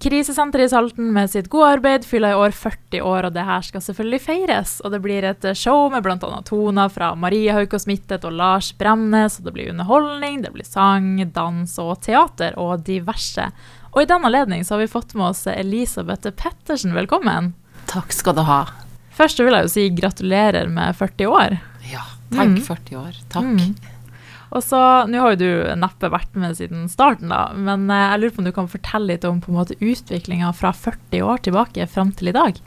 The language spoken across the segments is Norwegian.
Krisesenteret i Salten med sitt gode arbeid fyller i år 40 år, og det her skal selvfølgelig feires. Og det blir et show med bl.a. toner fra Maria Haukås Mittet og Lars Bremnes, og det blir underholdning, det blir sang, dans og teater og diverse. Og i den anledning så har vi fått med oss Elisabeth Pettersen, velkommen. Takk skal du ha. Først vil jeg jo si gratulerer med 40 år. Ja, takk Mm. 40 år. Takk. Mm. Og så, Nå har jo du neppe vært med siden starten, da, men eh, jeg lurer på om du kan fortelle litt om på en måte utviklinga fra 40 år tilbake fram til i dag?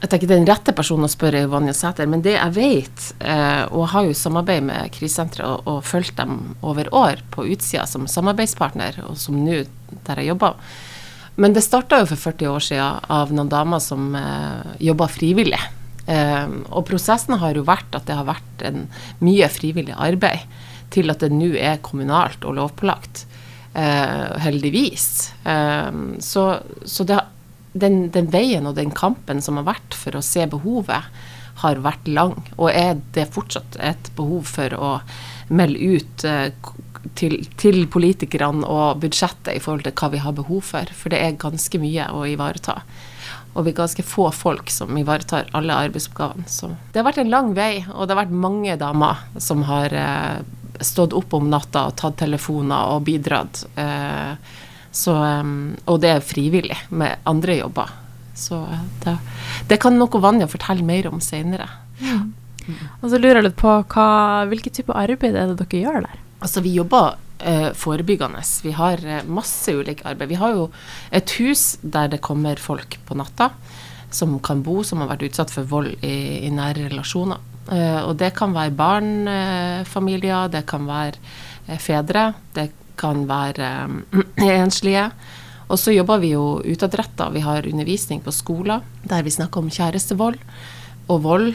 Jeg tenker Den rette personen å spørre er Vanja Sæter, men det jeg vet, eh, og har jo samarbeid med krisesenteret og, og fulgt dem over år på utsida som samarbeidspartner, og som nå der jeg jobber. Men det starta jo for 40 år siden av noen damer som eh, jobba frivillig. Eh, og prosessen har jo vært at det har vært en mye frivillig arbeid til at det nå er kommunalt og lovpålagt. Eh, heldigvis. Eh, så så det, den, den veien og den kampen som har vært for å se behovet, har vært lang. Og er det fortsatt et behov for å melde ut eh, til, til politikerne og budsjettet i forhold til hva vi har behov for. For det er ganske mye å ivareta. Og vi er ganske få folk som ivaretar alle arbeidsoppgavene. Så det har vært en lang vei, og det har vært mange damer som har eh, stått opp om natta og tatt telefoner og bidratt. Eh, så, eh, og det er frivillig med andre jobber. Så eh, det, det kan noe Vanja fortelle mer om senere. Og så lurer jeg litt på hva, hvilke type arbeid er det dere gjør der? Altså, vi jobber eh, forebyggende. Vi har eh, masse ulike arbeid. Vi har jo et hus der det kommer folk på natta som kan bo, som har vært utsatt for vold i, i nære relasjoner. Eh, og det kan være barnefamilier, det kan være eh, fedre, det kan være eh, enslige. Og så jobber vi jo utadretta. Vi har undervisning på skoler der vi snakker om kjærestevold og vold.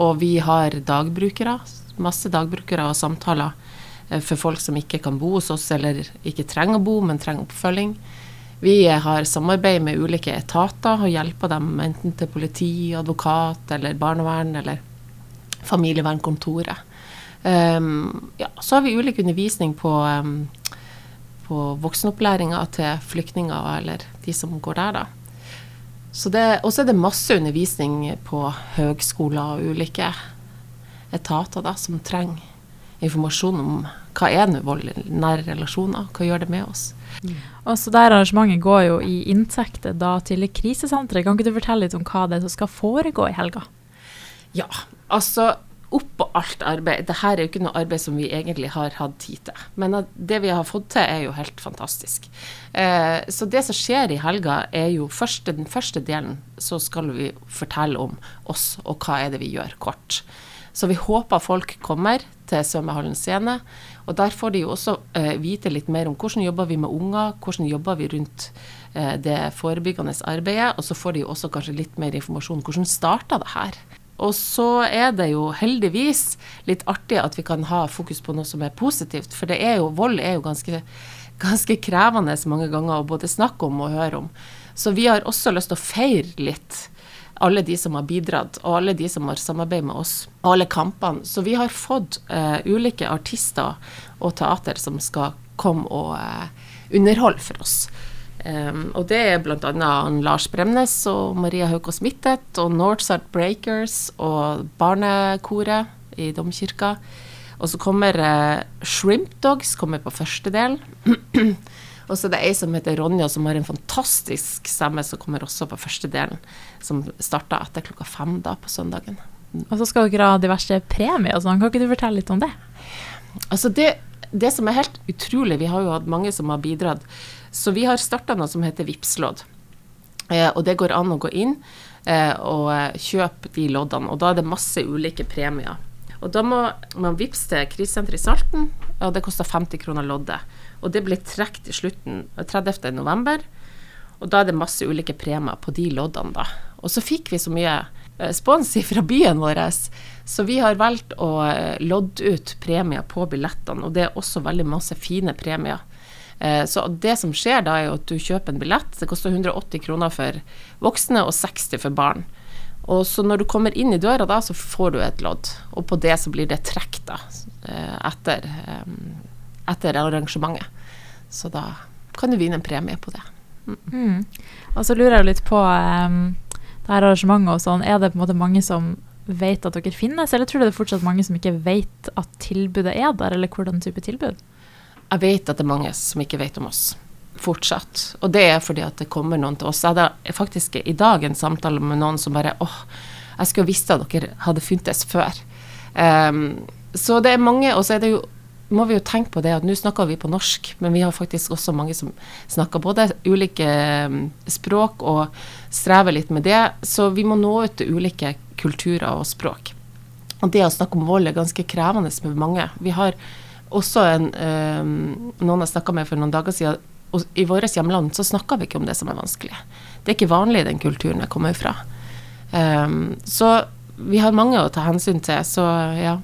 Og vi har dagbrukere, masse dagbrukere og samtaler eh, for folk som ikke kan bo hos oss, eller ikke trenger å bo, men trenger oppfølging. Vi har samarbeid med ulike etater og hjelper dem enten til politi, advokat eller barnevern eller familievernkontoret. Um, ja, så har vi ulik undervisning på, um, på voksenopplæringa til flyktninger eller de som går der, da. Og så er det masse undervisning på høgskoler og ulike etater da, som trenger informasjon om hva er nå vold i nære relasjoner, hva gjør det med oss. Og så der arrangementet går jo i inntekter da til krisesenteret. Kan ikke du fortelle litt om hva det er som skal foregå i helga? Ja, altså oppå alt arbeid. Dette er jo ikke noe arbeid som vi egentlig har hatt tid til. Men det vi har fått til, er jo helt fantastisk. Eh, så det som skjer i helga, er jo første, den første delen, så skal vi fortelle om oss og hva er det vi gjør, kort. Så vi håper folk kommer til Svømmehallen scene. Og der får de jo også eh, vite litt mer om hvordan jobber vi med unger, hvordan jobber vi rundt eh, det forebyggende arbeidet. Og så får de jo også kanskje litt mer informasjon. om Hvordan starta det her? Og så er det jo heldigvis litt artig at vi kan ha fokus på noe som er positivt. For er jo, vold er jo ganske, ganske krevende mange ganger å både snakke om og høre om. Så vi har også lyst til å feire litt alle de som har bidratt, og alle de som har samarbeidet med oss, og alle kampene. Så vi har fått eh, ulike artister og teater som skal komme og eh, underholde for oss. Um, og det er bl.a. Lars Bremnes og Maria Haukås Mittet og Northside Breakers og Barnekoret i Domkirka. Og så kommer eh, Shrimp Dogs kommer på første del. og så er det ei som heter Ronja, som har en fantastisk stemme, som kommer også på første delen. Som starter etter klokka fem da på søndagen. Og så skal dere ha diverse premier og sånn. Kan ikke du fortelle litt om det? Altså det, det som er helt utrolig, vi har jo hatt mange som har bidratt. Så vi har starta noe som heter Vipps-lodd. Eh, og det går an å gå inn eh, og kjøpe de loddene. Og da er det masse ulike premier. Og da må man vippse til krisesenteret i Salten, og det koster 50 kroner loddet. Og det blir trukket i slutten, 30. november. Og da er det masse ulike premier på de loddene, da. Og så fikk vi så mye eh, spons fra byen vår, så vi har valgt å eh, lodde ut premier på billettene. Og det er også veldig masse fine premier. Eh, Så det som skjer da, er jo at du kjøper en billett. Det koster 180 kroner for voksne og 60 for barn. Og så når du kommer inn i døra da, så får du et lodd. Og på det så blir det trekk da, eh, etter, eh, etter arrangementet. Så da kan du vinne en premie på det. Mm. Og så lurer jeg litt på um, det her arrangementet og sånn. Er det på en måte mange som vet at dere finnes, eller tror du det er fortsatt mange som ikke vet at tilbudet er der, eller hvordan type tilbud? Jeg vet at det er mange som ikke vet om oss. Fortsatt. Og det er fordi at det kommer noen til oss. Jeg hadde faktisk i dag en samtale med noen som bare åh, jeg skulle visst at dere hadde funtes før. Um, så det er mange, og så er det jo må vi jo tenke på det at nå snakker vi på norsk, men vi har faktisk også mange som snakker både ulike mm, språk og strever litt med det. Så vi må nå ut til ulike kulturer og språk. Og det å snakke om vold er ganske krevende med mange. Vi har også en, øh, noen jeg snakka med for noen dager siden, og i vårt hjemland så snakker vi ikke om det som er vanskelig. Det er ikke vanlig i den kulturen jeg kommer fra. Um, så vi har mange å ta hensyn til, så ja.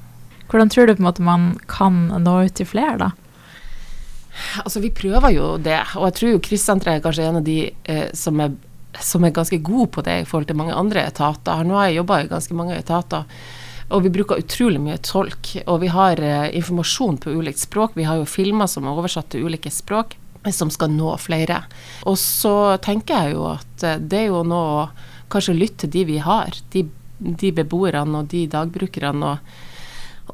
Hvordan tror du på en måte man kan nå ut til flere, da? Altså, vi prøver jo det, og jeg tror jo Krissenteret er kanskje en av de eh, som, er, som, er, ganske gode på det i forhold til mange andre etater. Nå har jeg jobba i ganske mange etater, og vi bruker utrolig mye tolk. Og vi har eh, informasjon på ulikt språk. Vi har jo filmer som er oversatt til ulike språk, som skal nå flere. Og så tenker jeg jo at eh, det er jo nå å kanskje lytte til de vi har, de, de beboerne og de dagbrukerne. og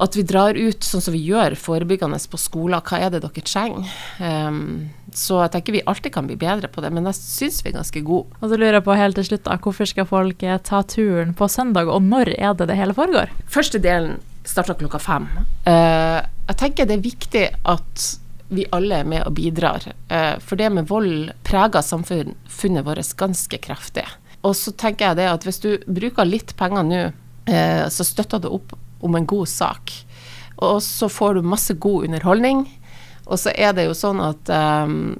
at vi drar ut sånn som vi gjør forebyggende på skoler. Hva er det dere trenger? Um, så jeg tenker vi alltid kan bli bedre på det, men jeg syns vi er ganske gode. Og så lurer jeg på helt til slutt, da, Hvorfor skal folk eh, ta turen på søndag, og når er det det hele foregår? Første delen starter klokka fem. Uh, jeg tenker det er viktig at vi alle er med og bidrar. Uh, for det med vold preger samfunnet vårt ganske kraftig. Og så tenker jeg det at hvis du bruker litt penger nå, uh, så støtter du opp om en god sak. Og så får du masse god underholdning. Og så er det jo sånn at um,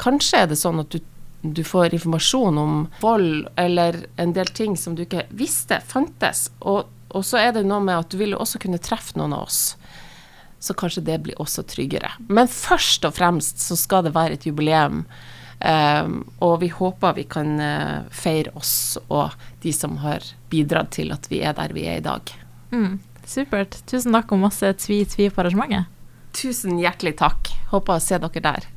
Kanskje er det sånn at du, du, får informasjon om vold eller en del ting som du ikke visste fantes. Og, og så er det noe med at du vil også kunne treffe noen av oss. Så kanskje det blir også tryggere. Men først og fremst så skal det være et jubileum. Um, og vi håper vi kan uh, feire oss og de som har bidratt til at vi er der vi er i dag. Mm, supert. Tusen takk og masse tvi-tvi på arrangementet. Tusen hjertelig takk. Håper å se dere der.